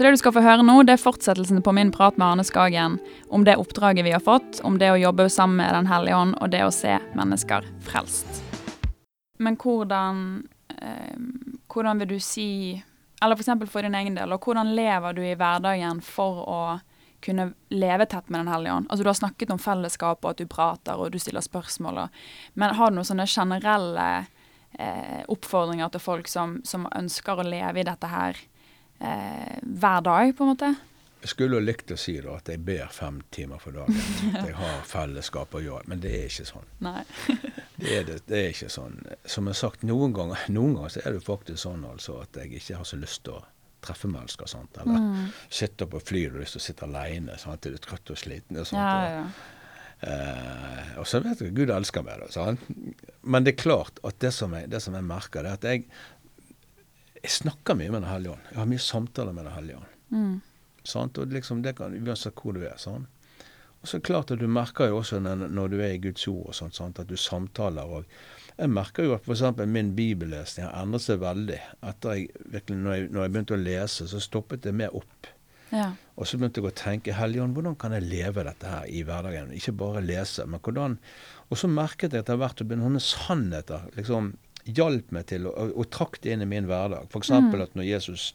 Så det du skal få høre nå, det er fortsettelsen på min prat med Arne Skagen om det oppdraget vi har fått, om det å jobbe sammen med Den hellige ånd, og det å se mennesker frelst. Men hvordan, eh, hvordan vil du si Eller f.eks. For, for din egen del, og hvordan lever du i hverdagen for å kunne leve tett med Den hellige ånd? Altså Du har snakket om fellesskap, og at du prater og du stiller spørsmål. Og, men har du noen sånne generelle eh, oppfordringer til folk som, som, ønsker å leve i dette her hver dag, på en måte? Jeg skulle jo likt å si da at jeg ber fem timer for dagen. At jeg har fellesskap og jobb, men det er ikke sånn. Det, er det, det, er ikke sånn. Som jeg har sagt, noen ganger, noen ganger så er det faktisk sånn altså at jeg ikke har så lyst til å treffe mennesker. Sant? Eller mm. sitte på fly og lyst til å sitte til du er trøtt og sliten. Og sånt, ja, ja. Uh, og så vet jeg Gud elsker meg. Da, sant? Men det er klart at det som jeg, det som jeg merker, det er at jeg, jeg snakker mye med Den hellige ånd. Jeg har mye samtaler med Den hellige ånd. Mm. Sant? Og liksom, det kan Uansett hvor du er. sånn. Og så det klart at Du merker jo også når, du er i Guds ord, og sånt, sant? at du samtaler. og Jeg merker jo at f.eks. min bibellesning har endret seg veldig. Etter jeg, virkelig, når, jeg, når jeg begynte å lese, så stoppet det mer opp. Ja. Og så begynte jeg å tenke Helligånd, hvordan kan jeg leve dette her i hverdagen? Ikke bare lese, men hvordan Og så merket jeg etter hvert at noen sannheter liksom hjalp meg til å, og, og trakk det inn i min hverdag. F.eks. Mm. at når Jesus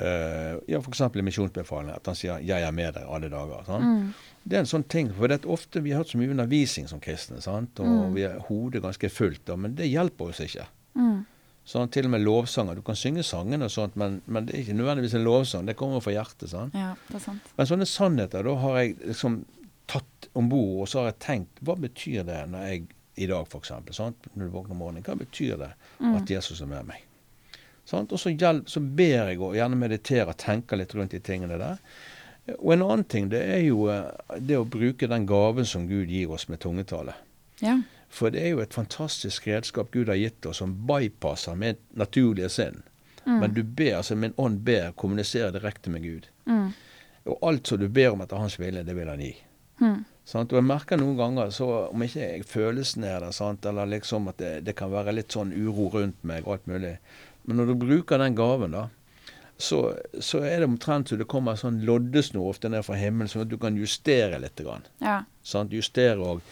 Uh, ja, F.eks. i misjonsbefalingen, at han sier 'jeg er med deg alle dager'. Mm. Det er en sånn ting, for det er ofte Vi har hatt så mye undervisning som kristne, sant? og mm. vi har hodet ganske fullt, da, men det hjelper oss ikke. Mm. Sånn, til og med lovsanger. Du kan synge sangene, og sånt, men, men, det er ikke nødvendigvis en lovsang. Det kommer fra hjertet. sant? Ja, det er sant. Men sånne sannheter da har jeg liksom tatt om bord, og så har jeg tenkt hva betyr det når jeg i dag, f.eks., når du våkner om morgenen, hva betyr det mm. at Jesus er med meg? Sant? Og så, så, ber jeg og gjerne mediterer tenker litt rundt de tingene der. Og en annen ting det er jo eh, det å bruke den gaven som Gud gir oss med tungetale. Ja. For det er jo et fantastisk redskap Gud har gitt oss som bypasser min naturlige sinn. Mm. Men du ber, altså min ånd ber, kommuniserer direkte med Gud. Mm. Og alt som du ber om etter hans vilje, det vil han gi. Mm. Og jeg merker noen ganger, så om ikke jeg følelsen er der, sant? eller liksom at det, det, kan være litt sånn uro rundt meg og alt mulig, men når du bruker den gaven, da, så, så er det omtrent så det kommer sånn loddesnor ofte ned fra himmelen, sånn at du kan justere litt. Grann. Ja. Sant? Justere og,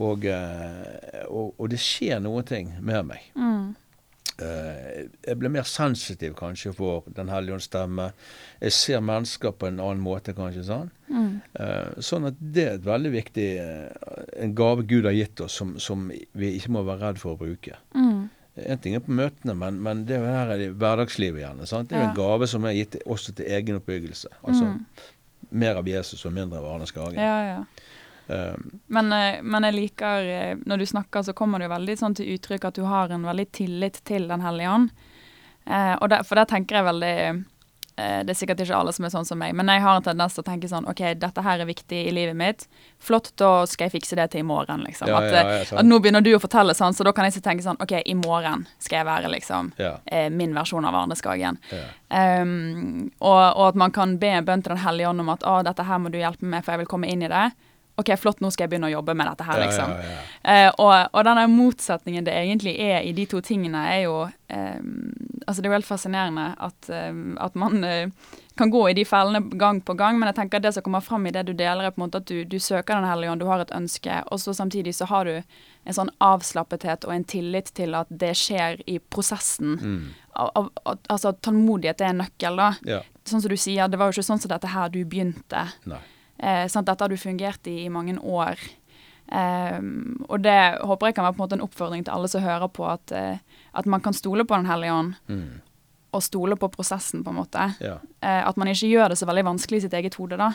og, eh, og, og, det skjer noen ting med meg. Mm. Uh, jeg blir mer sensitiv kanskje for Den hellige ånds stemme. Jeg ser mennesker på en annen måte, kanskje. Sånn, mm. uh, sånn at det er et veldig viktig uh, en gave Gud har gitt oss, som, som, vi ikke må være redd for å bruke. Mm. En ting er på møtene, men, men det er her i hverdagslivet gjerne. Sant? Det er jo ja. en gave som er gitt også til egen oppbyggelse. Altså mm. mer av Jesus og mindre av Arne Skagen. Ja, ja. Um, men, eh, men, jeg liker eh, Når du snakker, så kommer det jo veldig sånn til uttrykk at du har en veldig tillit til Den hellige ånd. Eh, der, for der tenker jeg veldig Eh, det er sikkert ikke alle som er sånn som meg, men jeg har en tendens til å tenke sånn OK, dette her er viktig i livet mitt. Flott, da skal jeg fikse det til i morgen, liksom. Ja, at, ja, ja, at, nå begynner du å fortelle sånn, så da kan jeg ikke tenke sånn OK, i morgen skal jeg være liksom eh, min versjon av Arne Skagen. Um, og, og, at man kan be en bønn til Den hellige ånd om at å, dette her må du hjelpe meg med, for jeg vil komme inn i det. OK, flott, nå skal jeg begynne å jobbe med dette her, liksom. Ja, ja, ja. Eh, og, og denne motsetningen det egentlig er i de to tingene, er jo eh, Altså, det er jo helt fascinerende at, eh, at man uh, kan gå i de fellene gang på gang, men jeg tenker at det som kommer fram i det du deler, er på en måte at du, du søker Den hellige ånd, du har et ønske, og så samtidig så har du en sånn avslappethet og en tillit til at det skjer i prosessen. Mm. Al al al altså, tålmodighet er en nøkkel, da. Sånn som du sier, det var jo ikke sånn som dette her du begynte. Nei. Eh, sant? Dette har du fungert i i mange år. Um, og det håper jeg kan være på en måte en oppfordring til alle som hører på, at, uh, at man kan stole på Den hellige ånd. Mm. Og stole på prosessen, på en måte. Ja. Uh, at man ikke gjør det så veldig vanskelig i sitt eget hode, da.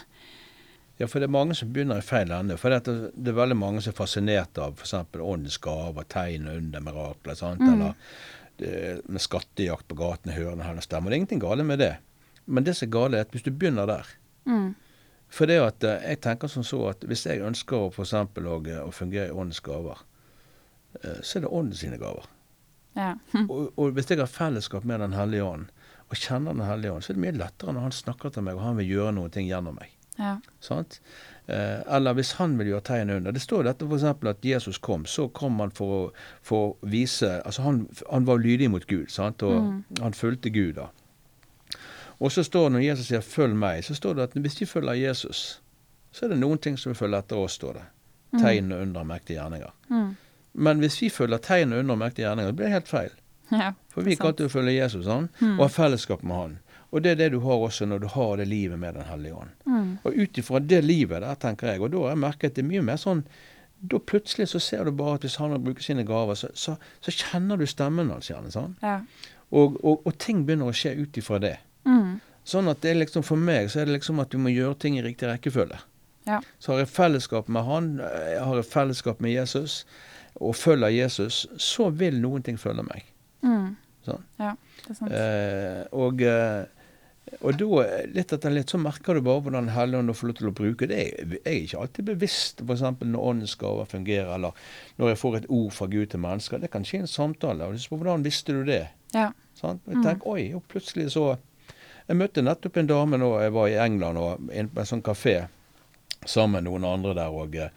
Ja, for det er mange som begynner i feil ende. For det, det er veldig mange som er fascinert av f.eks. åndens gaver, tegn under mirakler, sant? Mm. eller det, med skattejakt på gatene, hørende her stemmer. Det er ingenting galt med det. Men det som er galt, er at hvis du begynner der, mm for det at eh, jeg tenker som så at hvis jeg ønsker å f.eks. Å, å fungere i åndens gaver, eh, så er det ånden sine gaver. Ja. og, og, hvis jeg har fellesskap med Den hellige ånd, og kjenner Den hellige ånd, så er det mye lettere når han snakker til meg, og han vil gjøre noen ting gjennom meg. Ja. Eh, eller hvis han vil gjøre tegn under. Det står dette f.eks. at Jesus kom. Så kom han for å, for å vise Altså, han, han var lydig mot Gud, sant? og mm. han fulgte Gud. da. Og så står det når Jesus sier 'følg meg', så står det at hvis vi følger Jesus, så er det noen ting som vi følger etter oss, står det. Mm. Tegn og under mektige gjerninger. Mm. Men hvis vi følger tegn og under mektige gjerninger, så blir det helt feil. Ja. For vi kan alltid følge Jesus han, Mm. og ha fellesskap med han. Og det er det du har også når du har det livet med Den hellige ånd. Mm. Og ut ifra det livet der, tenker jeg, og da har jeg merket det mye mer sånn Da plutselig så ser du bare at hvis han bruker sine gaver, så, så, så kjenner du stemmen hans gjerne. sånn. Ja. Og, og, og ting begynner å skje ut ifra det. Mm. Sånn at det er liksom for meg så er det liksom at du må gjøre ting i riktig rekkefølge. Ja. Så har jeg fellesskap med han, jeg har jeg fellesskap med Jesus, og følger Jesus, så vil noen ting følge meg. Mm. Sånn. Ja, det er sant. Eh, og, eh, og da, litt etter litt, så merker du bare hvordan Helligånden får lov til å bruke det. Jeg er ikke alltid bevisst f.eks. når åndens gaver fungerer, eller når jeg får et ord fra Gud til mennesker. Det kan skje i en samtale. og du spør, Hvordan visste du det? Ja. Sånn? Og Mm. jeg tenker, oi, og plutselig så Jeg møtte nettopp en dame nå jeg var i England og inne på en sånn kafé sammen med noen andre der og, eh,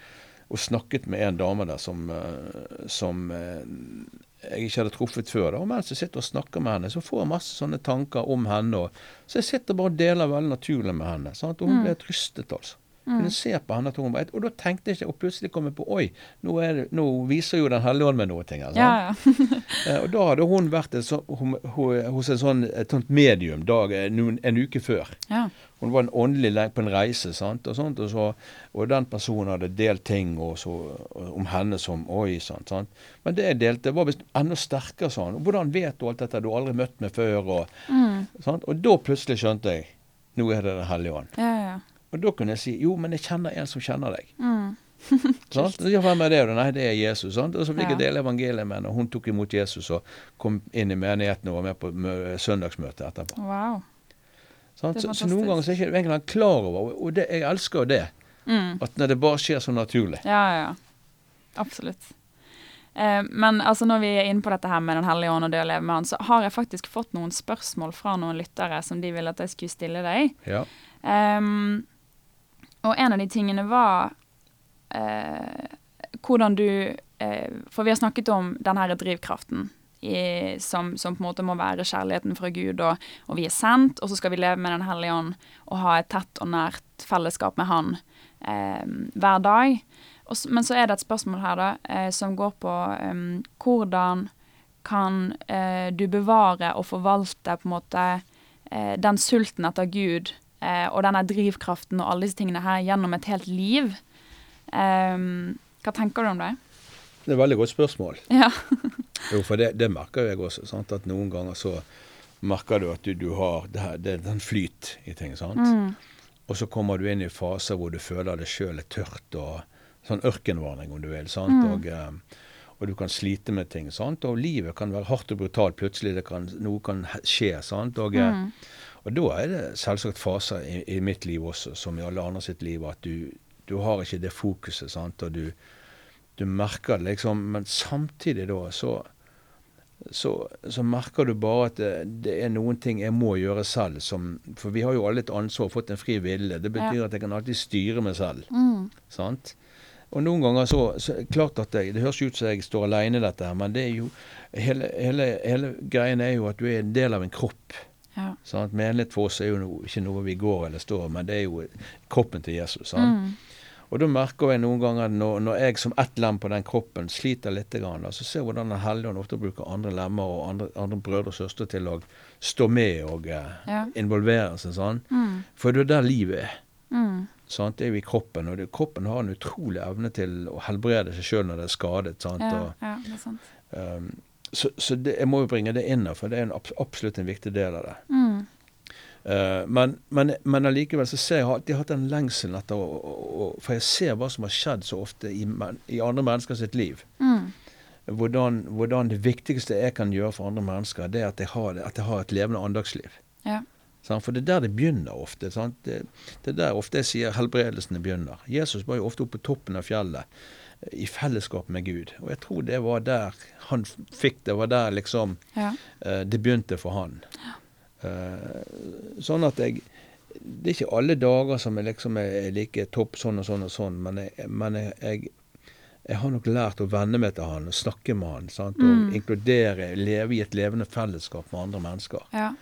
og snakket med en dame der som, eh, som eh, jeg ikke hadde truffet før. Da. Og mens jeg sitter og snakker med henne, så får jeg masse sånne tanker om henne. Og, så jeg sitter bare og deler veldig naturlig med henne. Sant? Og hun Mm. ble trystet rystet, altså. Mm. Kunne se på henne at hun var Og da tenkte jeg ikke, og plutselig kom jeg på Oi, nå, det, nå viser jo Den hellige ånd meg noe. Ting, altså. Ja, ja. Eh, Og da hadde hun vært et så, hun, hun, hos en sånn, et sånt medium dag, en, en uke før. ja. Hun var en åndelig på en reise, sant, og sånt, og, så, og den personen hadde delt ting så, om henne som Oi, sant. sant. Men det jeg delte, var visst enda sterkere sånn. Hvordan vet du alt dette? Du har aldri møtt meg før. Og, Mm. sant? og da plutselig skjønte jeg nå er det Den hellige ånd. ja, ja. Og da kunne jeg si jo, men jeg kjenner en som kjenner deg. Mm. Sant? Så, ja, hvem er det? Nei, det er Jesus. Sant? Og så fikk jeg dele evangeliet med henne. og Hun tok imot Jesus og kom inn i menigheten og var med på søndagsmøtet etterpå. Wow. Så, så noen ganger så er ikke egentlig han klar over, og- det, jeg elsker jo det, Mm. at når det bare skjer så naturlig. Ja, ja. Absolutt. Eh, men altså når vi er inne på dette her med Den hellige ånd og det å leve med han, så har jeg faktisk fått noen spørsmål fra noen lyttere som de ville at jeg skulle stille deg. Ja. Ehm, og en av de tingene var eh, hvordan du eh, For vi har snakket om den her drivkraften i, som, som på en måte må være kjærligheten fra Gud, og, og vi er sendt, og så skal vi leve med Den hellige ånd og ha et tett og nært fellesskap med Han eh, hver dag. Og, men så er det et spørsmål her da, eh, som går på em, hvordan kan eh, du bevare og forvalte på en måte eh, den sulten etter Gud eh, og denne drivkraften og alle disse tingene her gjennom et helt liv. Em, hva tenker du om det? Det er et veldig godt spørsmål. Ja. Jo, for det, det merker jeg også. Sant? At noen ganger så merker du at du, du har det, her, det den flyt i ting. sant? Mm. Og så kommer du inn i faser hvor du føler det sjøl er tørt, og sånn ørkenvandring, om du vil. sant? Mm. Og, eh, og du kan slite med ting. sant? Og livet kan være hardt og brutalt. Plutselig det kan, noe kan skje. sant? Og, eh, Mm. Og da er det selvsagt faser i, i mitt liv også, som i alle andre sitt liv, at du, du har ikke det fokuset. sant? Og du, du merker det liksom, men samtidig da så så, så merker du bare at det, det er noen ting jeg må gjøre selv. Som, for vi har jo alle et ansvar, fått en fri vilje. Det betyr at jeg kan alltid styre meg selv. Mm. sant? Og noen ganger så, så klart at jeg, Det høres ut som jeg står alene i dette, her, men det er jo hele, hele, hele greien er jo at du er en del av en kropp. Ja. Sant? Menighet for oss er jo no, ikke noe vi går eller står, men det er jo kroppen til Jesus. Mm. Og da merker jeg noen ganger når, når jeg som ett lem på den kroppen sliter litt, grann, så ser jeg hvordan Den hellige ånd ofte bruker andre lemmer og andre, andre brødre og søstre til å stå med og eh, Ja. involvere seg. sånn. Mm. For det er der livet er. Mm. Sant? Det er jo i kroppen, og det, kroppen har en utrolig evne til å helbrede seg sjøl når det er skadet. sant? Ja, Og, ja, det er sant. um, så så det, jeg må jo bringe det inn for det er en, absolutt en viktig del av det. Mm. Uh, men, men, men allikevel så ser jeg at jeg har hatt den lengselen etter å, å, å For jeg ser hva som har skjedd så ofte i, men, i andre mennesker sitt liv. Mm. Hvordan, hvordan det viktigste jeg kan gjøre for andre mennesker, det er at jeg har, at jeg har et levende andagsliv. Ja. For det er der det begynner ofte. Sant? Det, det er der ofte jeg sier helbredelsene begynner. Jesus var jo ofte oppe på toppen av fjellet i fellesskap med Gud. Og jeg tror det var der han fikk det. var der liksom Ja. uh, det begynte for han. Eh, sånn at jeg Det er ikke alle dager som jeg liksom er like topp sånn og sånn og sånn, men jeg, men jeg, jeg, jeg har nok lært å venne meg til han og snakke med han. Sant? Og Mm. inkludere, leve i et levende fellesskap med andre mennesker. Ja.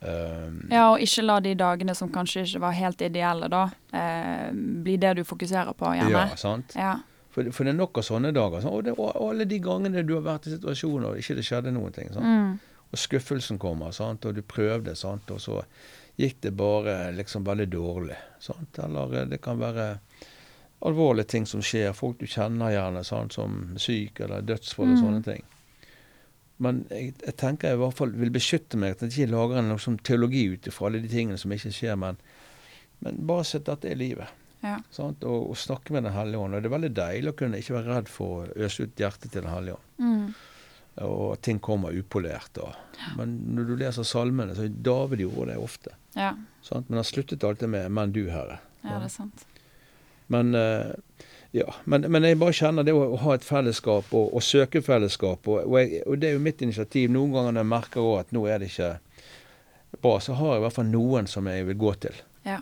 Um, ja, og ikke la de dagene som kanskje ikke var helt ideelle, da, eh, bli det du fokuserer på, hjemme. Ja, sant. Ja. For, for, det er nok av sånne dager. Sånn, og, det, og, alle de gangene du har vært i situasjoner og ikke det skjedde noen ting. Sant? Mm. Og skuffelsen kommer, sant? og du prøvde, sant? og så gikk det bare liksom veldig dårlig. Sant? Eller eh, det kan være alvorlige ting som skjer. Folk du kjenner gjerne, sant? som syk eller dødsfall og Mm. sånne ting. Men jeg, jeg tenker jeg i hvert fall vil beskytte meg at jeg ikke lager en sånn teologi ut ifra alle de tingene som ikke skjer, men, men bare sett at dette er livet. Ja. Og, og snakke med Den hellige ånd. Og det er veldig deilig å kunne ikke være redd for å øse ut hjertet til Den hellige ånd. Mm. Og at ting kommer upolert. Og. Men når du leser salmene, så David gjorde det ofte. Ja. Sant? Men han sluttet alltid med 'Men du, Herre'. ja, det er sant. Men, eh, ja. men, men jeg bare kjenner det å, ha et fellesskap og, og søke fellesskap. Og, jeg, og det er jo mitt initiativ. Noen ganger når jeg merker også at nå er det ikke bra, så har jeg i hvert fall noen som jeg vil gå til. Ja.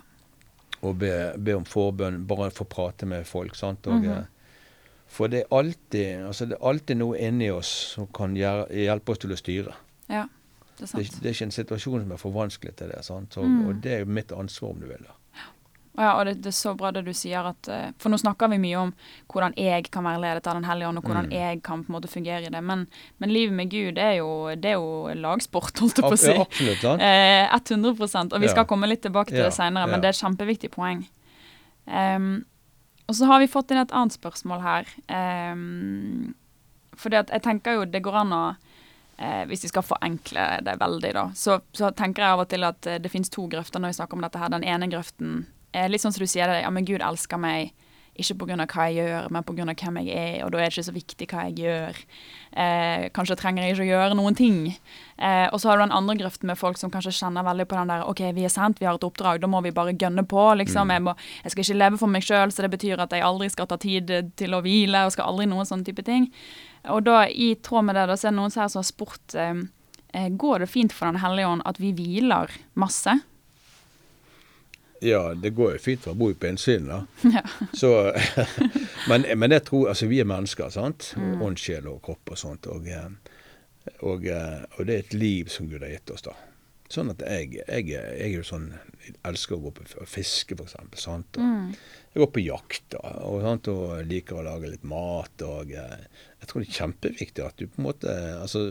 Og be, be om forbønn, bare få prate med folk. sant? Og, mm -hmm. For det er, alltid, altså det er alltid noe inni oss som kan hjelpe oss til å styre. Ja, det er sant. Det, det er ikke en situasjon som er for vanskelig til det. sant? og, Mm. Og det er jo mitt ansvar, om du vil. da. Og Ja, og det, det er så bra det du sier at eh, For nå snakker vi mye om hvordan jeg kan være ledet av Den hellige ånd, og hvordan Mm. jeg kan på en måte fungere i det. Men, men livet med Gud, det er jo, det er jo lagsport, holdt jeg på å si. Ja, absolutt. sant? Eh, 100 Og vi skal Ja. komme litt tilbake til det seinere, men det er et kjempeviktig poeng. Um, og så har vi fått inn et annet spørsmål her. Um, at jeg tenker jo det går an å eh, Hvis vi skal forenkle det veldig, da, så, så tenker jeg av og til at eh, det finnes to grøfter når vi snakker om dette her. Den ene grøften litt sånn som du sier det, ja, men Gud elsker meg. Ikke pga. hva jeg gjør, men pga. hvem jeg er, og da er det ikke så viktig hva jeg gjør. Eh, kanskje trenger jeg ikke å gjøre noen ting. Eh, og så har du den andre grøften med folk som kanskje kjenner veldig på den der OK, vi er sendt, vi har et oppdrag, da må vi bare gønne på, liksom. Mm. Jeg, må, jeg skal ikke leve for meg sjøl, så det betyr at jeg aldri skal ta tid til å hvile, og skal aldri noen sånne type ting. Og da, i tråd med det, da, så er det noen her som har spurt eh, eh, Går det fint for Den hellige ånd at vi hviler masse? Ja, det går jo fint, for å bo jo på innsiden, da. Ja. Så, men, men jeg tror Altså, vi er mennesker, sant? Mm. Ånd, sjel og kropp og sånt. Og, eh, og, eh, og det er et liv som Gud har gitt oss, da. Sånn at jeg, jeg, jeg er jo sånn Jeg elsker å gå på fiske, eksempel. Sant? Og Mm. Jeg går på jakt da, og, sant? og liker å lage litt mat. Og eh, jeg tror det er kjempeviktig at du på en måte altså,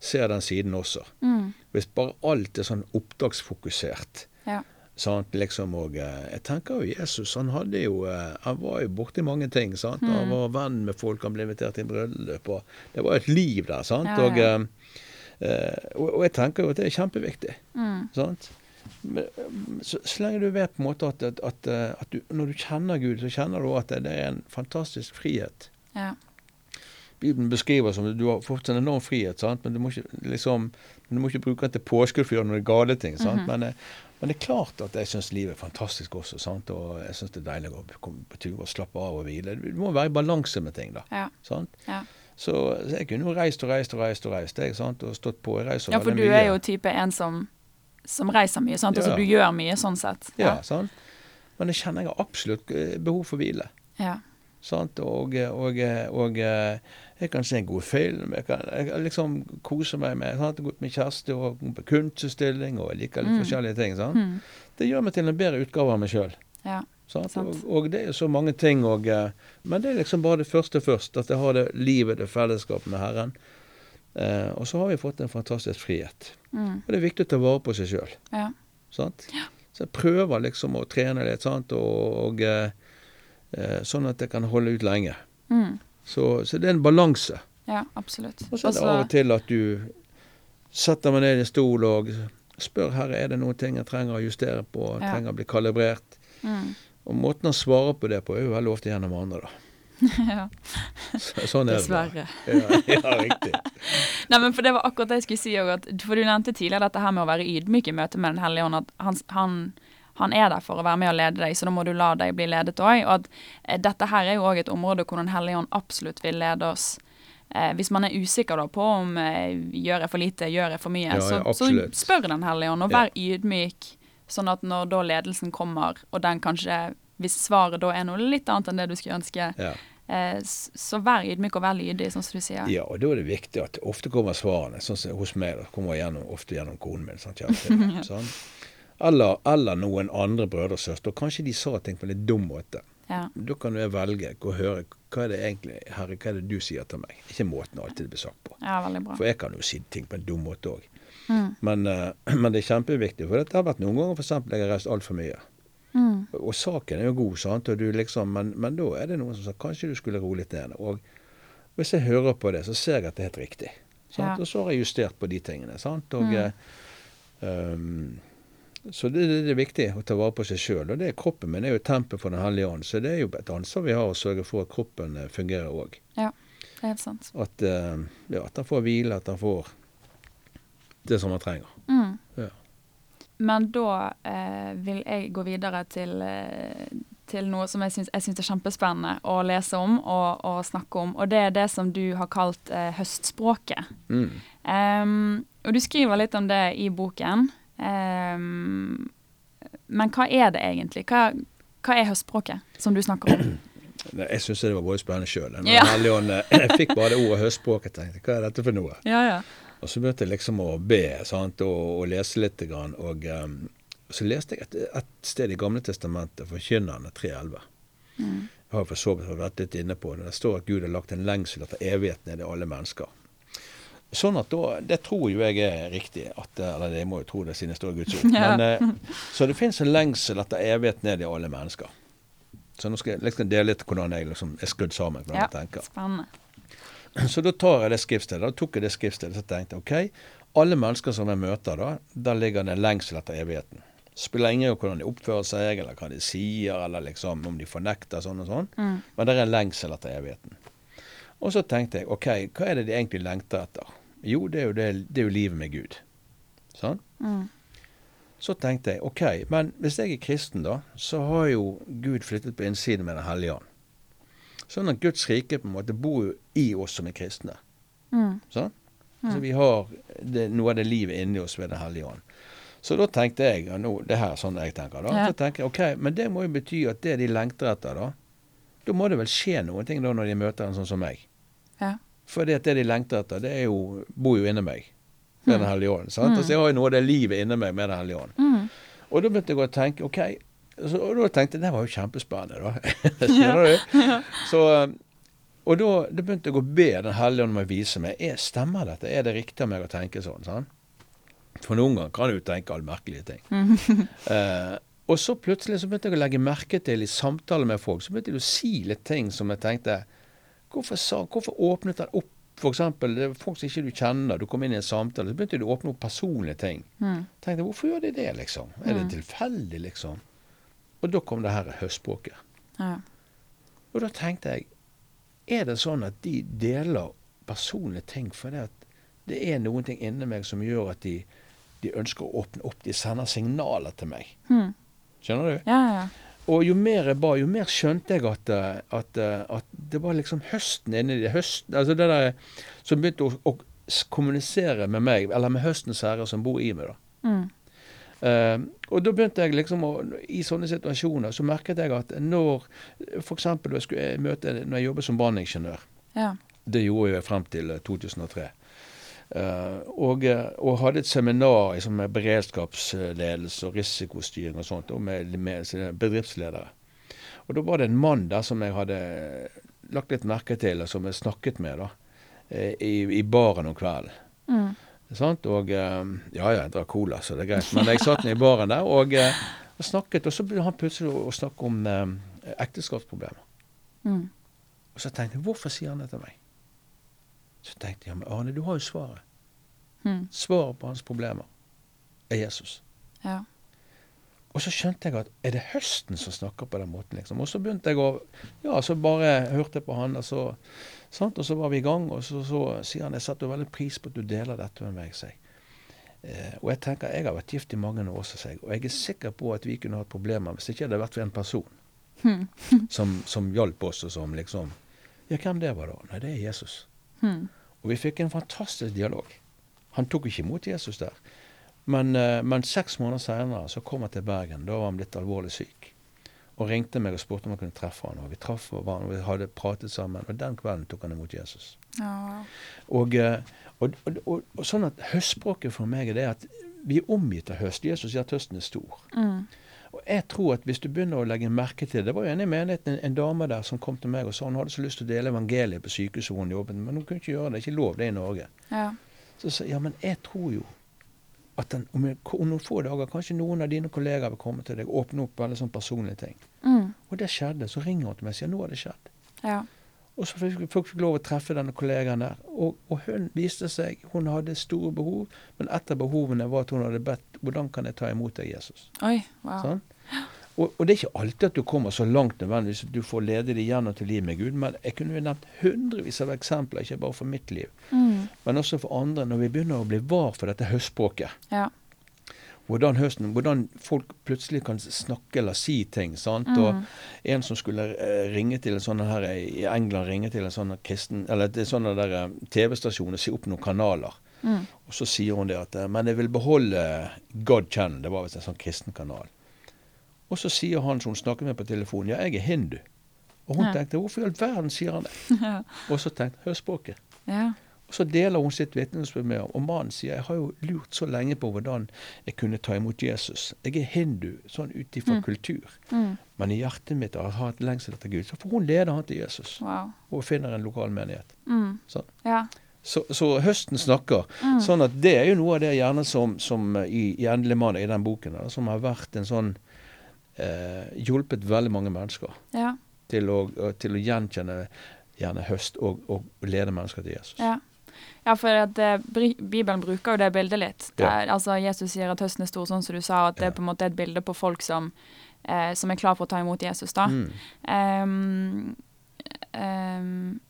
ser den siden også. Mm. Hvis bare alt er sånn oppdragsfokusert Ja. Sant, liksom, og eh, Jeg tenker jo Jesus han hadde jo eh, Han var jo borti mange ting. sant? Han Mm. var venn med folk, han ble invitert til bryllup. og Det var et liv der. sant? Ja, Og, ja. eh, eh, og, og jeg tenker jo at det er kjempeviktig. Mm. sant? Men, så, så lenge du vet på en måte at, at, at, at du, når du kjenner Gud, så kjenner du at det, er en fantastisk frihet. Ja. Bibelen beskriver som du har fått en enorm frihet, sant? men du må ikke, liksom, du må ikke bruke den til påskudd for å gjøre noen gale ting. sant? -hmm. men, men det er klart at jeg syns livet er fantastisk også, sant? og jeg syns det er deilig å komme på tur og slappe av og hvile. Det må være i balanse med ting, da. Ja. sant? Ja. Så, så jeg kunne jo reist og reist og reist og reist, jeg, sant? og stått på. Jeg reiser ja, for du mye. er jo type en som, som reiser mye, sant? Altså Ja. du gjør mye sånn sett. Ja, sant? Men jeg kjenner jeg har absolutt eh, behov for hvile. Ja. Sant? Og, og, og eh, jeg kan se en god film. Jeg kan jeg kan liksom kose meg med sant? Gå med kjæreste og på kunstutstilling, og jeg liker litt Mm. forskjellige ting. Sant? Mm. Det gjør meg til en bedre utgave av meg sjøl. ja. Og, og det er så mange ting. Og, eh, men det er liksom bare det første først. At jeg har det livet, det fellesskapet med Herren. Eh, og så har vi fått en fantastisk frihet. Mm. Og det er viktig å ta vare på seg sjøl. ja. ja. Så jeg prøver liksom å trene litt, sant? og, og eh, eh, sånn at jeg kan holde ut lenge. Mm. Så, så det er en balanse. ja, absolutt. Og så er det Altså- av og til at du setter meg ned i en stol og spør herre, er det noen ting jeg trenger å justere på, Ja. trenger å bli kalibrert. mm. Og måten han svarer på det på, er jo veldig ofte gjennom andre, da. ja. Så, sånn er det. Dessverre. Ja, ja, riktig. Nei, men for Det var akkurat det jeg skulle si. òg. For Du nevnte tidligere dette her med å være ydmyk i møte med Den hellige ånd. At han, han, han er der for å være med og lede deg, så da må du la deg bli ledet òg. Og at eh, dette her er jo òg et område hvor Den hellige ånd absolutt vil lede oss. Eh, hvis man er usikker da på om eh, gjør jeg for lite, gjør jeg for mye, Ja, så, ja, så spør Den hellige ånd, og Ja. vær ydmyk. Sånn at når da ledelsen kommer, og den kanskje Hvis svaret da er noe litt annet enn det du skulle ønske, Ja. Eh, så vær ydmyk og vær lydig, sånn som du sier. Ja, og da er det viktig at ofte kommer svarene. Sånn som hos meg, da kommer gjennom, ofte gjennom konen min. Sant? Ja, sånn. Eller, eller, noen andre brødre og søstre. Kanskje de sa ting på en litt dum måte. Ja. Da kan du velge å høre hva er det egentlig, herre, hva er det du sier til meg. Ikke måten alltid blir sagt på. Ja, veldig bra. For jeg kan jo si ting på en dum måte òg. Mm. Men, uh, men, det er kjempeviktig. For det har vært noen ganger f.eks. jeg har reist altfor mye. Mm. Og saken er jo god, sant? Liksom, men, men, da er det noen som sier kanskje du skulle roe litt ned. Og hvis jeg hører på det, så ser jeg at det er helt riktig. Ja. Og så har jeg justert på de tingene. sant? Og, mm. um, så det, det, er viktig å ta vare på seg sjøl. Og det er kroppen min er jo tempelet for Den hellige ånd, så det er jo et ansvar vi har å sørge for at kroppen eh, fungerer òg. Ja, det er helt sant. At, uh, ja, at han får hvile, at han får det som han trenger. Mm. Ja. Men da eh, vil jeg gå videre til, eh, til noe som jeg syns, er kjempespennende å lese om og, og, snakke om. Og det er det som du har kalt eh, høstspråket. Mm. Um, og du skriver litt om det i boken. Um, men hva er det egentlig? Hva, hva er høstspråket som du snakker om? Jeg syns det var både spennende sjøl. Ja. Jeg fikk bare det ordet høstspråket. tenkte Hva er dette for noe? Ja, ja. Og så begynte jeg liksom å be sant, og, og lese litt. Grann, og um, så leste jeg et, et, sted i Gamle Testamentet, Forkynnerne 3.11. Mm. Jeg har for så vidt vært litt inne på det. Det står at Gud har lagt en lengsel etter evigheten i alle mennesker. Sånn at da, Det tror jo jeg er riktig. At, eller jeg må jo tro det siden det står i Guds ord. Ja. Men, eh, så det fins en lengsel etter evighet ned i alle mennesker. Så nå skal jeg liksom dele litt hvordan jeg liksom er skrudd sammen. hvordan ja, jeg tenker. Spennende. Så da tar jeg det skriftstedet. Da tok jeg det skriftstedet og tenkte OK, alle mennesker som jeg møter, da, der ligger det en lengsel etter evigheten. Spiller ingen rolle hvordan de oppfører seg, eller hva de sier, eller liksom om de fornekter sånn og sånn. Mm. Men det er en lengsel etter evigheten. Og så tenkte jeg OK, hva er det de egentlig lengter etter? Jo, det er jo, det, det er jo livet med Gud. Sånn? Mm. Så tenkte jeg OK, men hvis jeg er kristen, da, så har jo Gud flyttet på innsiden med Den hellige ånd. Sånn at Guds rike på en måte bor jo i oss som er kristne. Mm. Sånn? Mm. Så vi har det, noe av det livet inni oss ved Den hellige ånd. Så da tenkte jeg ja, nå, Det her er sånn jeg tenker. da, ja. Så tenker jeg, ok, Men det må jo bety at det de lengter etter, da Da må det vel skje noen ting da når de møter en sånn som meg. Ja. For det, det de lengter etter, det jo, bor jo inni meg med mm. Den hellige ånd. Mm. Altså, jeg har jo noe av det livet inni meg med Den hellige ånd. Mm. Og da begynte jeg å tenke ok, så, og da tenkte jeg det var jo kjempespennende, da. Skjønner du? Så, og da, da, begynte jeg å be Den hellige ånd om å vise meg er, stemmer dette. Er det riktig av meg å tenke sånn? sånn? For noen ganger kan du tenke alle merkelige ting. eh, og så plutselig så begynte jeg å legge merke til i samtaler med folk, så begynte jeg å si litt ting som jeg tenkte Hvorfor, sa, hvorfor åpnet han opp F.eks. folk som ikke du kjenner, du kom inn i en samtale, så begynte du å åpne opp personlige ting. Mm. tenkte Hvorfor gjør de det, liksom? Er det mm. tilfeldig, liksom? Og da kom det her høstspråket. Ja. Og da tenkte jeg Er det sånn at de deler personlige ting fordi at det er noen ting inni meg som gjør at de, de, ønsker å åpne opp? De sender signaler til meg. Mm. Skjønner du? Ja, ja. Og jo mer jeg ba, jo mer skjønte jeg at, at, at det var liksom høsten inni det. Høsten, altså det der som begynte å, å, kommunisere med meg, eller med høstens herre som bor i meg. da. Mm. Uh, og da begynte jeg liksom å, I sånne situasjoner så merket jeg at når f.eks. jeg når jeg jobbet som branningeniør ja. Det gjorde jeg frem til 2003. Eh, og, og, hadde et seminar liksom, med beredskapsledelse og risikostyring og sånt, og med, med bedriftsledere. Og da var det en mann der som jeg hadde lagt litt merke til, og som jeg snakket med da, eh, i, i baren om kvelden. Mm. Sånt? Og ja, ja, jeg drakk cola, så det er greit. Men jeg satt ned i baren der og, eh, og, snakket, og så begynte han plutselig å snakke om eh, ekteskapsproblemer. Mm. Og så tenkte jeg, hvorfor sier han det til meg? Så tenkte jeg, men Arne, du har jo svaret. Mm. Svaret på hans problemer er Jesus. Ja. Og så skjønte jeg at er det høsten som snakker på den måten, liksom. Og så begynte jeg å Ja, så bare hørte jeg på han, og så Sant? Og så var vi i gang, og så, så sier han jeg setter veldig pris på at du deler dette med meg. Seg. Eh, og jeg tenker, jeg har vært gift i mange år, seg, og jeg er sikker på at vi kunne hatt problemer hvis det ikke hadde vært for en person hmm. som, som hjalp oss, og som liksom Ja, hvem det var da? Nei, det er Jesus. Hmm. Og vi fikk en fantastisk dialog. Han tok ikke imot Jesus der. Men, uh, men seks måneder senere så kom han til Bergen. Da var han blitt alvorlig syk. og ringte meg og spurte om jeg kunne treffe han. Og vi traff hverandre, og vi hadde pratet sammen. Og den kvelden tok han imot Jesus. Ja. Eh, og, og, og, og sånn at høstspråket for meg er det at vi er omgitt av høst. Jesus sier at høsten er stor. Mm. Og jeg tror at hvis du begynner å legge merke til Det var jo en i menigheten, en, en dame der som kom til meg og sa hun hadde så lyst til å dele evangeliet på sykehuset hun jobbet, men hun kunne ikke gjøre det. Ikke lov det i Norge. Ja. Så sa ja, men jeg tror jo at den, om, om noen få dager kanskje noen av dine kollegaer vil komme til deg og åpne opp veldig sånn personlige ting. Mm. Og det skjedde. Så ringer hun til meg og sier nå har det skjedd. Ja. Og så fikk folk fikk lov å treffe denne kollegaen der. Og, og hun viste seg Hun hadde store behov, men et av behovene var at hun hadde bedt hvordan kan jeg ta imot deg, Jesus. Oi. Wow. Sånn? Og, og det er ikke alltid at du kommer så langt nødvendigvis at du får lede deg gjennom til liv med Gud, men jeg kunne jo nevnt hundrevis av eksempler, ikke bare for mitt liv, Mm. men også for andre, når vi begynner å bli var for dette høstspråket. Ja. Hvordan, høsten, hvordan folk plutselig kan snakke eller si ting. sant? Mm. Og en som skulle eh, ringe til en sånn her i England ringe til en sånn kristen, eller til sånne der eh, TV-stasjon og si opp noen kanaler. Mm. Og så sier hun det at eh, Men jeg vil beholde God Channel. Det var visst en sånn kristen kanal. Og så sier han som hun snakket med på telefonen, ja, jeg er hindu. Og hun Ja. tenkte hvorfor i all verden sier han det? ja. Og så tenkte hør språket. Ja. Så deler hun sitt vitnesbyrd med ham. Og mannen sier jeg har jo lurt så lenge på hvordan jeg kunne ta imot Jesus. Jeg er hindu sånn ut ifra Mm. kultur. Mm. Men i hjertet mitt har jeg hatt lengsel etter Gud. Så får hun lede han til Jesus. Wow. Og finner en lokal menighet. Mm. Sånn. Ja. Så, så høsten snakker. Mm. Sånn at det er jo noe av det gjerne som, som i, i Endelig mann, i den boken, da, som har vært en sånn eh, Hjulpet veldig mange mennesker Ja. til å, til å gjenkjenne gjerne høst og, og lede mennesker til Jesus. Ja. Ja, for at eh, Bibelen bruker jo det bildet litt. Det Ja. altså Jesus sier at høsten er stor, sånn som du sa, at det Ja. er på en måte et bilde på folk som, eh, som er klar for å ta imot Jesus. da. Mm. Um, um,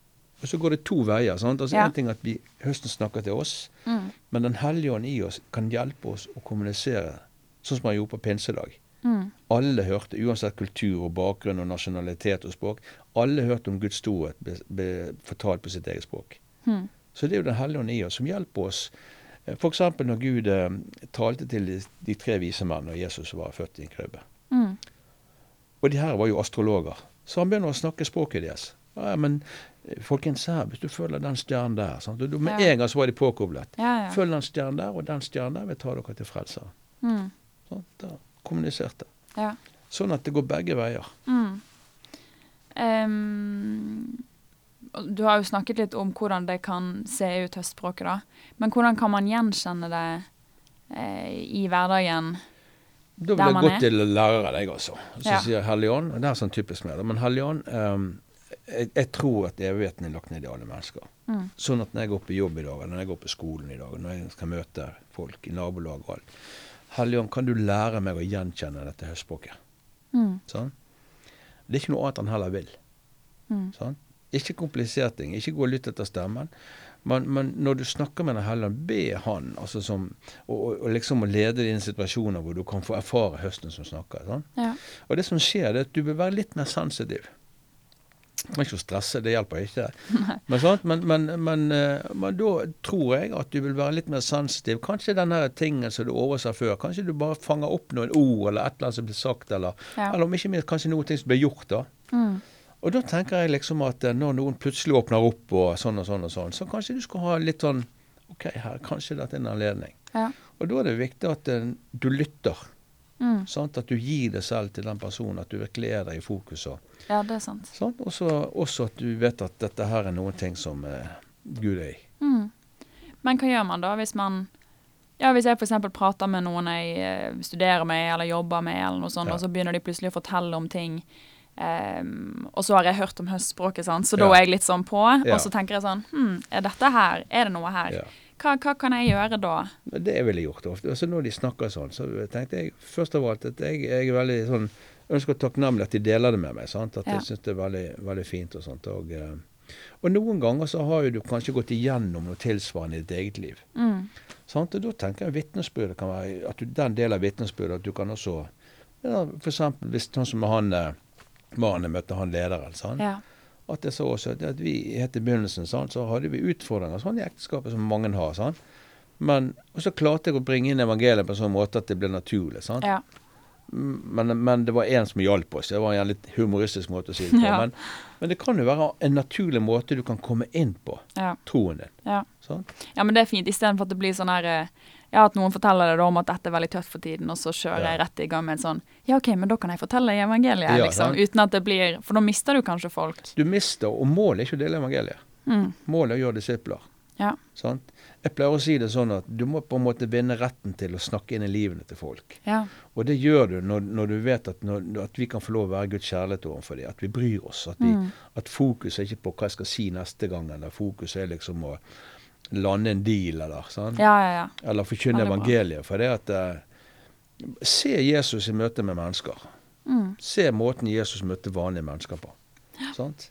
Og så går det to veier. sant? Altså Ja. En ting at vi, høsten snakker til oss, mm, men Den hellige ånd i oss kan hjelpe oss å kommunisere, sånn som han gjorde på pinsedag. mm, Alle hørte, uansett kultur og bakgrunn og nasjonalitet og språk, alle hørte om Guds storhet fortalt på sitt eget språk. mm, Så det er jo Den hellige ånd i oss som hjelper oss. F.eks. når Gud eh, talte til de, tre vise menn når Jesus var født i en krybbe. mm, Og de her var jo astrologer. Så han begynner å snakke språket deres. Ja, men eh, folkens, her, hvis du følger den stjernen der sant? Du- Med Ja. en gang så var de påkoblet. ja, ja. Følg den stjernen der, og den stjernen der vil ta dere til frelseren. Mm, Sånn, da kommuniserte. ja. Sånn at det går begge veier. Mm. Og du har jo snakket litt om hvordan det kan se ut høstspråket, da. Men hvordan kan man gjenkjenne det eh, i hverdagen? Da vil Der jeg man gå er. til lærere, jeg også. Så Ja. sier Hellige og det er sånn typisk med det. men Hellige Ånd ehm, jeg, jeg tror at evigheten er lagt ned i alle mennesker. Mm. Sånn at når jeg går på jobb i dag, eller når jeg går på skolen i dag, når jeg skal møte folk i nabolag og alt Hellige kan du lære meg å gjenkjenne dette høstspråket? Mm. Sånn? Det er ikke noe annet han heller vil. Mm. Sånn? Ikke komplisert ting. Ikke gå og lytte etter stemmen. Men, men når du snakker med Den Helland, be Han altså som, og, og, og liksom å lede dine situasjoner hvor du kan få erfare høsten som snakker. Sånn? Ja. Og det som skjer, det er at du vil være litt mer sensitiv. Du må ikke stresse, det hjelper ikke. Men, sånn, men, men, men, eh, men da tror jeg at du vil være litt mer sensitiv. Kanskje den tingen som du overser før. Kanskje du bare fanger opp noen ord eller et eller annet som blir sagt, eller, Ja. eller om ikke minst kanskje noen ting som blir gjort. da. Mm. Og da tenker jeg liksom at eh, når noen plutselig åpner opp og sånn og sånn og sånn, så kanskje du skal ha litt sånn OK, her, kanskje dette er en anledning. Ja. Og da er det viktig at eh, du lytter. Mm. Sant? At du gir deg selv til den personen, at du virkelig er der i fokus. Og, ja, det er sant. sant? Også, også at du vet at dette her er noen ting som eh, Gud er i. Mm. Men hva gjør man da hvis man ja, Hvis jeg f.eks. prater med noen jeg studerer med eller jobber med, eller noe sånt, Ja. og så begynner de plutselig å fortelle om ting, ehm, og så har jeg hørt om høstspråket, sant? så da er jeg litt sånn på. Og så tenker jeg sånn Hm, er dette her? Er det noe her? Hva, hva kan jeg gjøre da? Det ville jeg gjort ofte. Altså når de snakker sånn, så tenkte jeg først av alt at jeg, jeg er veldig sånn ønsker takknemlig at de deler det med meg. sant? At Ja. jeg syns det er veldig, veldig fint og sånt. Og, eh, og noen ganger så har jo du kanskje gått igjennom noe tilsvarende i ditt eget liv. Mm. Sant? Og da tenker jeg vitnesbyrdet kan være at du, den delen av vitnesbyrdet at du kan også ja, eksempel hvis sånn som han eh, mannen møtte, han lederen. sant? Ja. At jeg så også at, vi helt i begynnelsen sant, så hadde vi utfordringer sånn i ekteskapet som mange har. sant? Men, så klarte jeg å bringe inn evangeliet på en sånn måte at det ble naturlig. sant? ja. Men, men, det var én som hjalp oss. Det var en litt humoristisk måte å si det på. Ja. Men, men, det kan jo være en naturlig måte du kan komme inn på ja. troen din. Ja. Sånn? ja, men det er fint. Istedenfor at det blir sånn her eh, ja, at noen forteller deg om at dette er veldig tøft for tiden, og så kjører ja. jeg rett i gang med en sånn Ja, OK, men da kan jeg fortelle i evangeliet, ja, liksom. Ja. Uten at det blir For da mister du kanskje folk. Du mister, og målet er ikke å dele evangeliet. Mm. Målet er å gjøre disipler. Ja. Sant? Jeg pleier å si det sånn at du må på en måte vinne retten til å snakke inn i livene til folk. Ja. Og det gjør du når, når du vet at, når, at, vi kan få lov å være Guds kjærlighet overfor dem. At vi bryr oss. At, vi, mm. at fokus er ikke på hva jeg skal si neste gang, eller fokus er liksom å lande en deal, eller sånn. Ja, ja, ja. Eller forkynne evangeliet. For det at uh, Se Jesus i møte med mennesker. Mm. Se måten Jesus møtte vanlige mennesker på. Ja. Sant?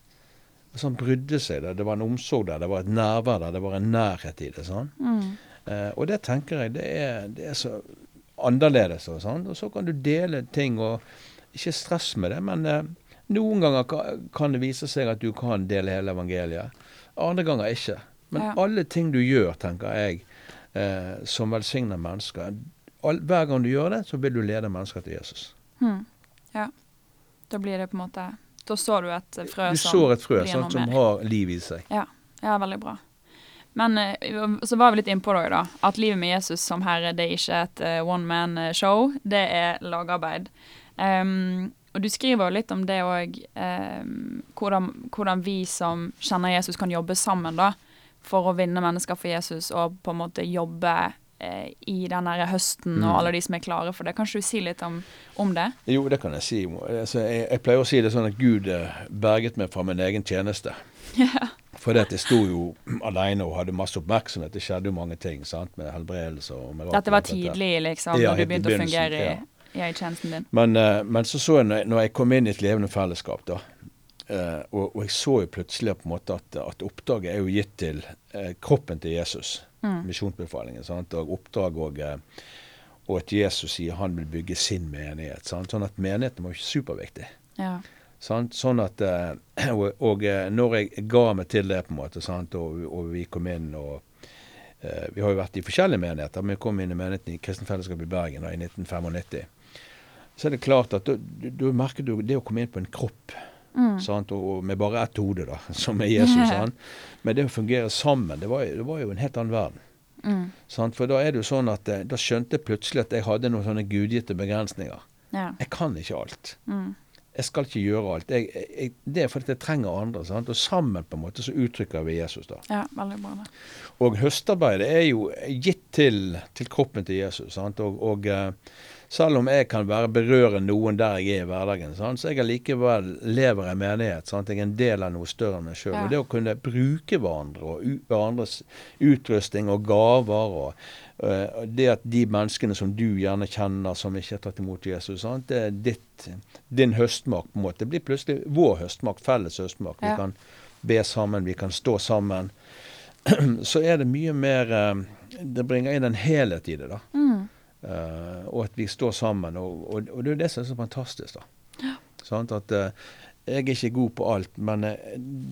Så han brydde seg. Det, Det var en omsorg der, det var et nærvær der, det var en nærhet i det. sånn. Mm. Eh, og det tenker jeg det er, det er så annerledes. Og sånn. Og så kan du dele ting, og ikke stress med det. Men eh, noen ganger kan det vise seg at du kan dele hele evangeliet. Andre ganger ikke. Men ja. alle ting du gjør, tenker jeg, eh, som velsigner mennesker all, Hver gang du gjør det, så vil du lede mennesker til Jesus. Mm. Ja. Da blir det på en måte da så du et frø du som sår et frø sant, som har liv i seg. Ja. ja, veldig bra. Men eh, så var vi litt innpå det da. At livet med Jesus som herre, det er ikke et uh, one man-show. Eh, det er lagarbeid. Um, og du skriver jo litt om det òg, um, hvordan, hvordan, vi som kjenner Jesus, kan jobbe sammen da, for å vinne mennesker for Jesus, og på en måte jobbe Eh, i den høsten og mm. alle de som er klare for det. Kan du si litt om, om det? Jo, det kan jeg si. Altså, jeg, jeg, pleier å si det sånn at Gud eh, berget meg fra min egen tjeneste. Yeah. For jeg sto jo alene og hadde masse oppmerksomhet. Det skjedde jo mange ting sant? med helbredelse og med Dette var tidlig, liksom, ja, når du begynte å fungere i, ja. i tjenesten din? Men, uh, men, så så jeg når jeg kom inn i et levende fellesskap, da, uh, og, og, jeg så jo plutselig på en måte at, at oppdraget er jo gitt til uh, kroppen til Jesus mm. misjonsbefalingen. Sant? Og oppdrag og, eh, og at Jesus sier han vil bygge sin menighet. Sant? Sånn at menigheten var superviktig. Ja. Sånn at, eh, og, og, når jeg ga meg til det, på en måte, sant? Og, og vi kom inn og Vi har jo vært i forskjellige menigheter, men vi kom inn i menigheten i Kristent Fellesskap i Bergen da, i 1995. Så er det klart at du merker du det å komme inn på en kropp Mm. Og, og, med bare ett hode, da, som er Jesus. Yeah. Men det å fungere sammen, det var, det var jo en helt annen verden. Mm. For da er det jo sånn at eh, da skjønte jeg plutselig at jeg hadde noen sånne gudgitte begrensninger. Ja. Jeg kan ikke alt. Mm. Jeg skal ikke gjøre alt. Jeg, jeg, det er fordi jeg trenger andre. Sant? Og sammen på en måte så uttrykker vi Jesus da. Ja, veldig bra det. Og høstarbeidet er jo gitt til, til kroppen til Jesus. Sant? Og, og uh, selv om jeg kan være berøre noen der jeg er i hverdagen, sant? så jeg allikevel lever i menighet. Sant? Jeg er en del av noe større enn meg sjøl. Ja. Og det å kunne bruke hverandre og hverandres utrustning og gaver og uh, det at de menneskene som du gjerne kjenner som ikke har tatt imot Jesus, sant? det er ditt, din høstmak på en måte. Det blir plutselig vår høstmak, felles høstmak. Ja. Vi kan be sammen, vi kan stå sammen. Så er det mye mer uh, Det bringer inn en helhet i det, da. Mm. Uh, og at vi står sammen. Og, og, og, det er det som er så fantastisk. da. Ja. Sånn at uh, Jeg er ikke god på alt, men uh,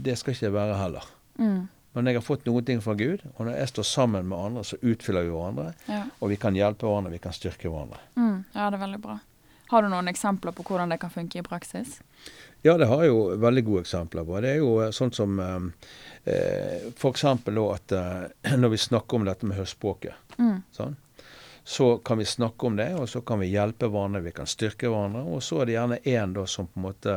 det skal ikke jeg være heller. Mm. Men jeg har fått noen ting fra Gud, og når jeg står sammen med andre, så utfyller vi hverandre. Ja. Og vi kan hjelpe hverandre, vi kan styrke hverandre. Mm. Ja, det er veldig bra. Har du noen eksempler på hvordan det kan funke i praksis? Ja, det har jeg jo veldig gode eksempler på. Det er jo sånn som eh, f.eks. at når vi snakker om dette med høstspråket. Mm. Sånn? Så kan vi snakke om det, og så kan vi hjelpe hverandre, vi kan styrke hverandre. Og så er det gjerne én som på en måte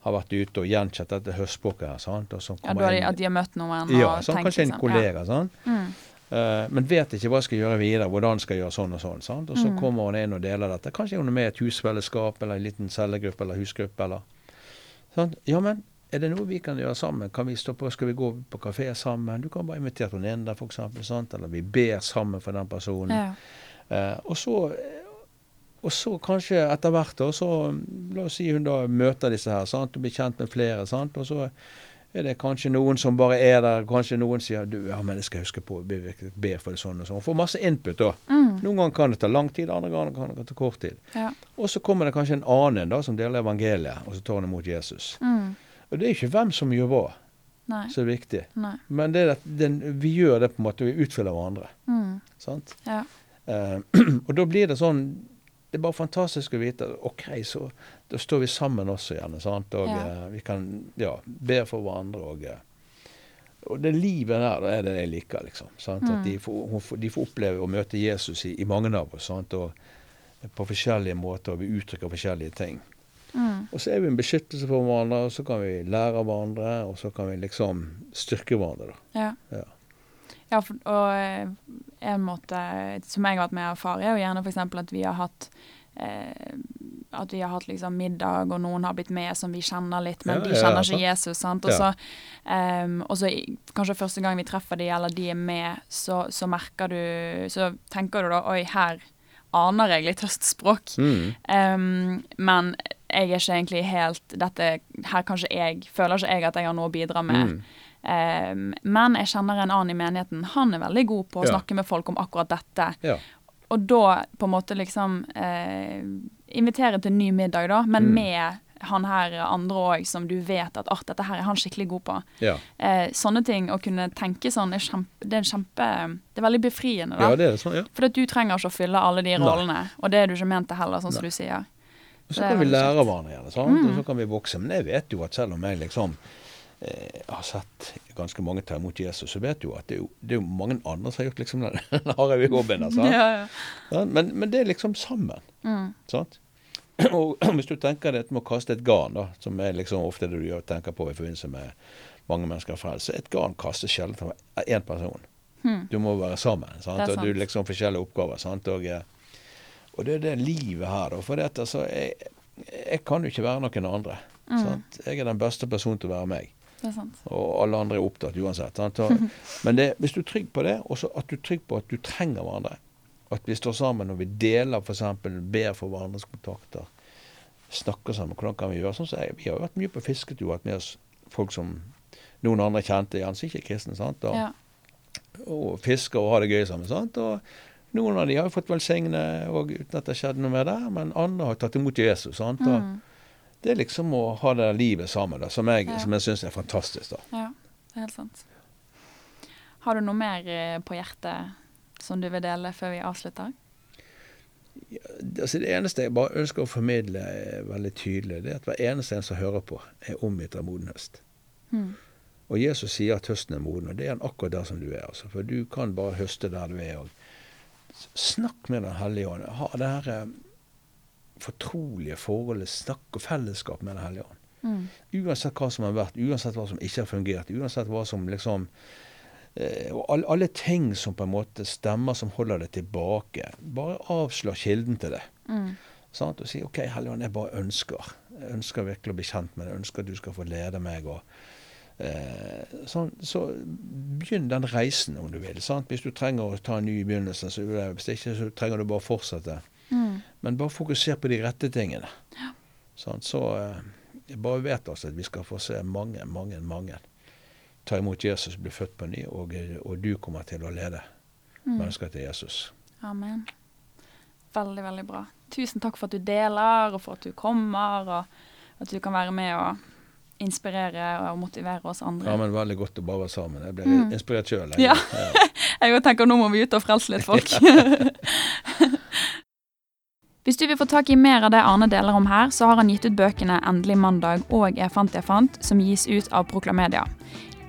har vært ute og gjenkjent dette høstspråket. her, sant? Ja, da de, At de har møtt noen ja, og sant? Kanskje en liksom. kollega. Ja. sant? Mm. Uh, men vet ikke hva jeg skal gjøre videre, hvordan skal jeg gjøre sånn og sånn. sant? Og så mm. kommer hun inn og deler dette. Kanskje hun er med i et husfellesskap eller en liten cellegruppe eller husgruppe. eller sant? Ja, men er det noe vi kan gjøre sammen? Kan vi stå på, Skal vi gå på kafé sammen? Du kan bare invitere henne inn der, f.eks. Eller vi ber sammen for den personen. Ja. Eh, og så og så kanskje etter hvert, da, så la oss si hun da møter disse her sant, og blir kjent med flere. sant, og så er det kanskje noen som bare er der. Kanskje noen sier du, ja, men jeg skal huske på be for det sånn og sånn. Får masse input da. Mm. Noen ganger kan det ta lang tid, andre ganger kan det ta kort tid. Ja. Og så kommer det kanskje en annen da, som deler evangeliet, og så tar hun imot Jesus. Mm. Og det er ikke hvem som gjør hva Nei. som er viktig. Nei. Men det er at den, vi gjør det på en måte, vi utfyller hverandre. Mm. Sant? Ja. Uh, og da blir det sånn det er bare fantastisk å vite OK, så da står vi sammen også igjen. Sant? Og Ja. eh, vi kan ja, be for hverandre. Og, eh, og det livet der, det er det jeg liker, liksom. Sant? Mm. At de får, hun får, de får oppleve å møte Jesus i, i mange av oss. Sant? Og på forskjellige måter, og vi uttrykker forskjellige ting. Mm. Og så er vi en beskyttelse for hverandre, og så kan vi lære av hverandre, og så kan vi liksom styrke hverandre. da. Ja. Ja. Ja, for, og eh, en måte som jeg har vært med erfaring, er jo gjerne f.eks. at vi har hatt eh, at vi har hatt liksom middag, og noen har blitt med som vi kjenner litt, men Ja, de ja, ja, kjenner ikke Jesus. sant? Og så, ja. um, kanskje første gang vi treffer de, eller de er med, så, så merker du Så tenker du da Oi, her aner jeg litt høstspråk. Mm. Um, men jeg er ikke egentlig helt dette, Her kanskje jeg føler ikke jeg at jeg har noe å bidra med. Mm. Men jeg kjenner en annen i menigheten. Han er veldig god på å Ja. snakke med folk om akkurat dette. Ja. Og da på en måte liksom eh, invitere til ny middag, da, men Mm. med han her andre òg, som du vet at art, dette her er han skikkelig god på. Ja. Eh, sånne ting, å kunne tenke sånn, er kjempe, det er en kjempe Det er veldig befriende, da. ja, det er sånn, ja. For at du trenger ikke å fylle alle de Nei. rollene, og det er du ikke ment til heller, sånn som du sier. Og så kan vi lære av hverandre sant? Mm. og så kan vi vokse. Men jeg vet jo at selv om jeg liksom eh, har sett ganske mange ta imot Jesus, så vet du jo at det er jo, det er jo mange andre som har gjort liksom den, den harde jobben. Altså. Ja, ja. Ja, men, men det er liksom sammen. Mm. sant? Og hvis du tenker dette med å kaste et garn, da, som er liksom ofte det du tenker på i forbindelse med mange mennesker frelst, så et garn kastes sjelden av én person. Mm. Du må være sammen. Sant? Og du liksom forskjellige oppgaver. Sant? Og, eh, og det er det livet her, da. For dette, altså, jeg, jeg kan jo ikke være noen andre. Mm. Sant? Jeg er den beste personen til å være meg. Og alle andre er opptatt uansett. Men det, hvis du er trygg på det, og at du er trygg på at du trenger hverandre, at vi står sammen og vi deler f.eks. ber for hverandres kontakter, snakker sammen, hvordan kan vi gjøre sånn? Så jeg, vi har jo vært mye på fisketur, hatt med oss folk som noen andre kjente som ikke kristne. sant? Og, Ja. og fisker og har det gøy sammen. sant? Og noen av de har jo fått velsigne og uten at det har skjedd noe mer der, men andre har tatt imot Jesus. sant? Og Mm. Det er liksom å ha det livet sammen, da, som jeg, Ja. som jeg syns er fantastisk. da. ja, det er helt sant. Har du noe mer eh, på hjertet som du vil dele før vi avslutter? Altså Det eneste jeg bare ønsker å formidle eh, veldig tydelig, det er at hver eneste en som hører på, er omgitt av moden høst. Mm. Og Jesus sier at høsten er moden, og det er han akkurat der som du er. altså. For du kan bare høste der du er. og Snakk med Den hellige ånd. Ha det her eh, fortrolige forholdet, snakk og fellesskap med Den hellige ånd. Mm. Uansett hva som har vært, uansett hva som ikke har fungert, uansett hva som liksom eh, Og alle, alle ting som på en måte stemmer som holder det tilbake. Bare avslør kilden til det. Mm. Og si OK, Hellige Ånd, jeg bare ønsker. Jeg ønsker virkelig å bli kjent med deg. Jeg ønsker at du skal få lede meg. og eh, sånn, Så begynn den reisen, om du vil. Sant? Hvis du trenger å ta en ny i begynnelsen, så. Hvis ikke, så trenger du bare fortsette. Men bare fokuser på de rette tingene. Sant? Så eh, jeg bare vet altså at vi skal få se mange, mange, mange ta imot Jesus, bli født på ny, og, og du kommer til å lede Mm. mennesker til Jesus. Amen. Veldig, veldig bra. Tusen takk for at du deler, og for at du kommer, og at du kan være med og inspirere og motivere oss andre. Ja, men Veldig godt å bare være sammen. Jeg ble Mm. inspirert sjøl. Ja. Jeg tenker nå må vi ut og frelse litt folk. Hvis du vil få tak i mer av det Arne deler om her, så har han gitt ut bøkene 'Endelig mandag' og 'Jeg fant jeg fant', som gis ut av Proklamedia.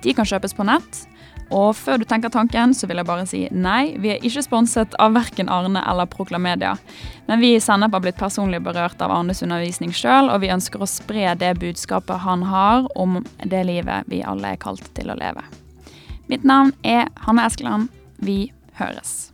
De kan kjøpes på nett. Og før du tenker tanken, så vil jeg bare si nei, vi er ikke sponset av verken Arne eller Proklamedia. Men vi i Sennep har blitt personlig berørt av Arnes undervisning sjøl, og vi ønsker å spre det budskapet han har om det livet vi alle er kalt til å leve. Mitt navn er Hanne Eskeland. Vi høres.